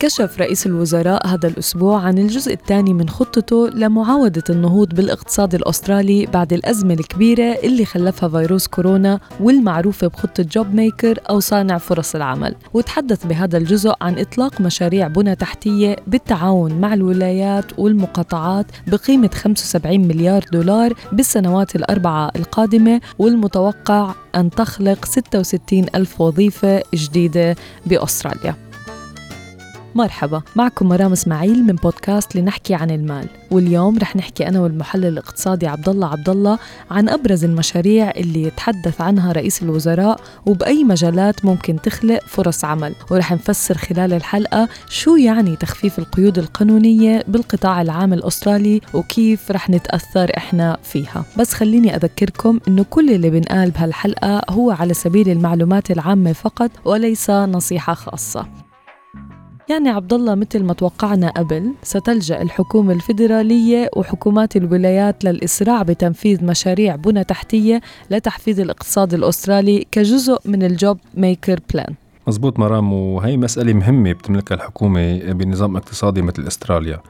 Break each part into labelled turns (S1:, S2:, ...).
S1: كشف رئيس الوزراء هذا الأسبوع عن الجزء الثاني من خطته لمعاودة النهوض بالاقتصاد الأسترالي بعد الأزمة الكبيرة اللي خلفها فيروس كورونا والمعروفة بخطة JobMaker أو صانع فرص العمل. وتحدث بهذا الجزء عن إطلاق مشاريع بنى تحتية بالتعاون مع الولايات والمقاطعات بقيمة 75 مليار دولار بالسنوات الأربعة القادمة والمتوقع أن تخلق 66 ألف وظيفة جديدة بأستراليا. مرحبا معكم مرام إسماعيل من بودكاست لنحكي عن المال. واليوم رح نحكي أنا والمحلل الاقتصادي عبد الله عبد الله عن أبرز المشاريع اللي يتحدث عنها رئيس الوزراء وبأي مجالات ممكن تخلق فرص عمل. ورح نفسر خلال الحلقة شو يعني تخفيف القيود القانونية بالقطاع العام الأسترالي وكيف رح نتأثر إحنا فيها. بس خليني أذكركم إنه كل اللي بنقال بهالحلقة هو على سبيل المعلومات العامة فقط وليس نصيحة خاصة. يعني عبد الله مثل ما توقعنا قبل ستلجأ الحكومة الفيدرالية وحكومات الولايات للإسراع بتنفيذ مشاريع بنى تحتية لتحفيز الاقتصاد الأسترالي كجزء من ال JobMaker Plan.
S2: مزبوط مرام وهي مسألة مهمة بتملكها الحكومة بنظام اقتصادي مثل أستراليا.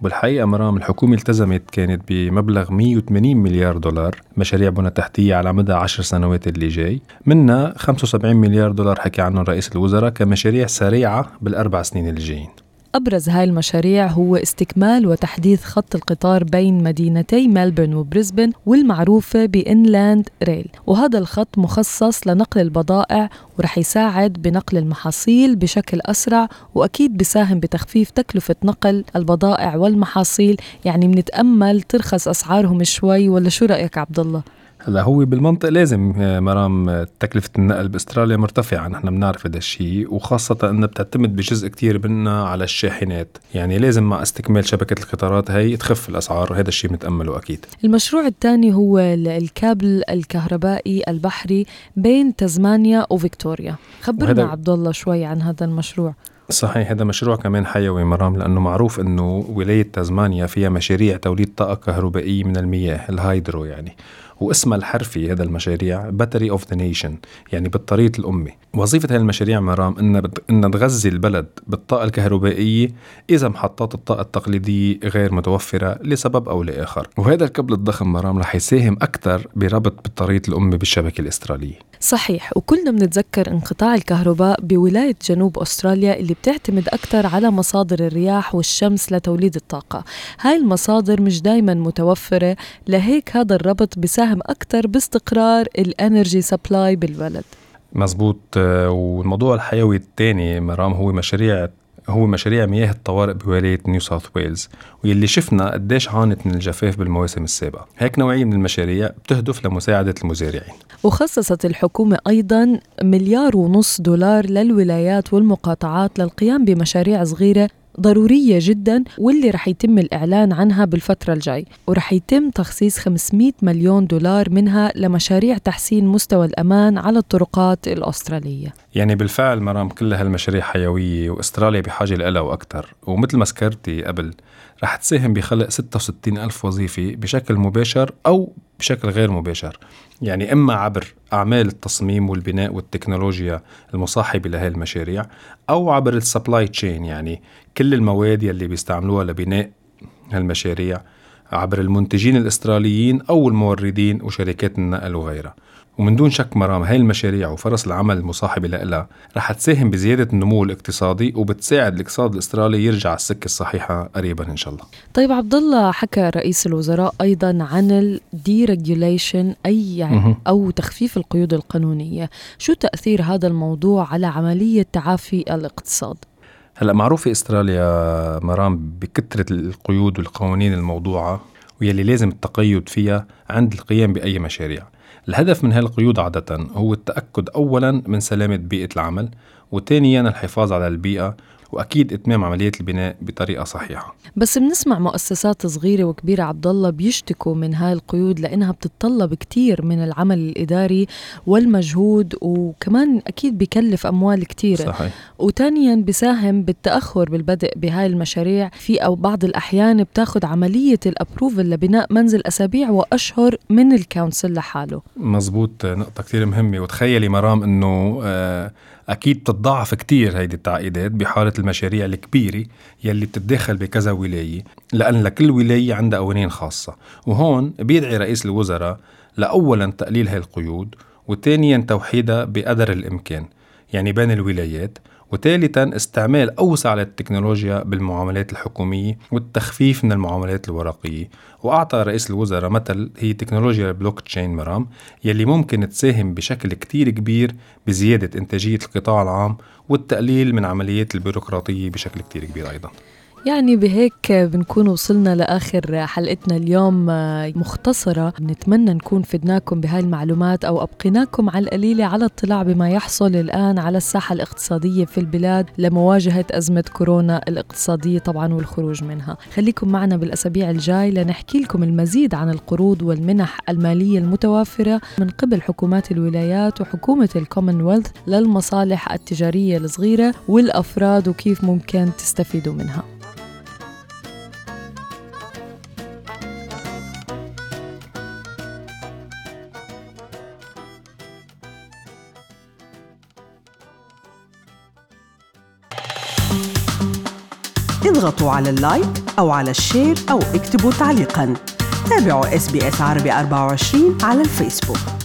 S2: وبالحقيقة مرام الحكومة التزمت كانت بمبلغ 180 مليار دولار مشاريع بنى تحتية على مدى 10 سنوات اللي جاي. منها 75 مليار دولار حكي عنهم رئيس الوزراء كمشاريع سريعة بالأربع سنين اللي جايين.
S1: أبرز هاي المشاريع هو استكمال وتحديث خط القطار بين مدينتي ملبورن وبريسبن والمعروفة ب Inland Rail وهذا الخط مخصص لنقل البضائع ورح يساعد بنقل المحاصيل بشكل أسرع وأكيد بساهم بتخفيف تكلفة نقل البضائع والمحاصيل يعني منتأمل ترخص أسعارهم شوي ولا شو رأيك عبد الله؟
S2: هلا هو بالمنطق لازم آه، مرام آه، تكلفة النقل بأستراليا مرتفعة. نحن بنعرف هذا الشيء وخاصة إنها بتعتمد بجزء كتير منها على الشاحنات، يعني لازم مع استكمال شبكة القطارات هي تخف الأسعار. وهذا الشيء بنتأمله أكيد.
S1: المشروع الثاني هو الكابل الكهربائي البحري بين تزمانيا وفيكتوريا، خبرنا عبد الله شوي عن هذا المشروع.
S2: صحيح هذا مشروع كمان حيوي مرام لأنه معروف أنه ولاية تزمانيا فيها مشاريع توليد طاقة كهربائية من المياه ال hydro يعني. واسمها الحرفي هذا المشاريع Battery of the Nation يعني بطاريه الامه وظيفة هذه المشاريع مرام انها بت... انها تغذي البلد بالطاقة الكهربائية إذا محطات الطاقة التقليدية غير متوفرة لسبب أو لآخر. وهذا الكبل الضخم مرام رح يساهم أكثر بربط بطاريه الامه بالشبكة الإسترالية.
S1: صحيح وكلنا بنتذكر انقطاع الكهرباء بولاية جنوب أستراليا اللي بتعتمد أكثر على مصادر الرياح والشمس لتوليد الطاقة. هاي المصادر مش دائما متوفرة لهيك هذا الربط بيساهم يساهم أكثر باستقرار ال energy supply بالبلد.
S2: مزبوط آه، والموضوع الحيوي الثاني مرام هو مشاريع هو مشاريع مياه الطوارئ بولاية نيو ساوث ويلز واللي شفنا قديش عانت من الجفاف بالمواسم السابقة. هيك نوعية من المشاريع بتهدف لمساعدة المزارعين.
S1: وخصصت الحكومة أيضا مليار ونص دولار للولايات والمقاطعات للقيام بمشاريع صغيرة ضرورية جدا واللي رح يتم الإعلان عنها بالفترة الجاي. ورح يتم تخصيص 500 مليون دولار منها لمشاريع تحسين مستوى الأمان على الطرقات الأسترالية.
S2: يعني بالفعل مرام كل هالمشاريع حيوية وأستراليا بحاجة لها وأكثر ومثل ما سكرتي قبل رح تساهم بخلق 66 ألف وظيفة بشكل مباشر أو بشكل غير مباشر. يعني إما عبر أعمال التصميم والبناء والتكنولوجيا المصاحبة لهي المشاريع أو عبر ال supply chain يعني كل المواد يلي بيستعملوها لبناء هالمشاريع عبر المنتجين الأستراليين أو الموردين وشركات النقل وغيرها. ومن دون شك مرام هاي المشاريع وفرص العمل المصاحبة لها رح تساهم بزيادة النمو الاقتصادي وبتساعد الاقتصاد الأسترالي يرجع على السكة الصحيحة قريبا إن شاء الله.
S1: طيب عبد الله حكى رئيس الوزراء أيضا عن ال deregulation أي يعني أو تخفيف القيود القانونية. شو تأثير هذا الموضوع على عملية تعافي الاقتصاد؟
S2: هلأ معروف في إستراليا مرام بكثرة القيود والقوانين الموضوعة ويلي لازم التقيد فيها عند القيام بأي مشاريع. الهدف من هالقيود عادة هو التأكد أولا من سلامة بيئة العمل وثانيا الحفاظ على البيئة وأكيد إتمام عمليات البناء بطريقة صحيحة.
S1: بس بنسمع مؤسسات صغيرة وكبيرة عبد الله بيشتكوا من هاي القيود لأنها بتتطلب كتير من العمل الإداري والمجهود وكمان أكيد بكلف أموال كتيرة.
S2: صحيح.
S1: وتانيا بساهم بالتأخر بالبدء بهاي المشاريع. في أو بعض الأحيان بتاخد عملية الأبروفل لبناء منزل أسابيع وأشهر من الكونسل لحاله.
S2: مزبوط نقطة كتير مهمة. وتخيلي مرام إنه آه، أكيد بتتضاعف كتير هيدي التعقيدات بحالة المشاريع الكبيرة يلي بتتداخل بكذا ولاية لأن لكل ولاية عندها قوانين خاصة وهون بيدعي رئيس الوزراء لأولا تقليل هاي القيود وثانيا توحيدها بقدر الإمكان يعني بين الولايات وثالثا استعمال أوسع للتكنولوجيا بالمعاملات الحكومية والتخفيف من المعاملات الورقية. وأعطى رئيس الوزراء مثل هي تكنولوجيا البلوك تشين مرام يلي ممكن تساهم بشكل كتير كبير بزيادة إنتاجية القطاع العام والتقليل من عمليات البيروقراطية بشكل كتير كبير أيضاً.
S1: يعني بهيك بنكون وصلنا لآخر حلقتنا اليوم مختصرة. نتمنى نكون فدناكم بهاي المعلومات أو أبقيناكم على القليلة على اطلاع بما يحصل الآن على الساحة الاقتصادية في البلاد لمواجهة أزمة كورونا الاقتصادية طبعا والخروج منها. خليكم معنا بالأسابيع الجاي لنحكي لكم المزيد عن القروض والمنح المالية المتوافرة من قبل حكومات الولايات وحكومة الكومنولث للمصالح التجارية الصغيرة والأفراد وكيف ممكن تستفيدوا منها.
S3: اضغطوا على ال like أو على ال share أو اكتبوا تعليقاً. تابعوا إس بي إس عربي 24 على الفيسبوك.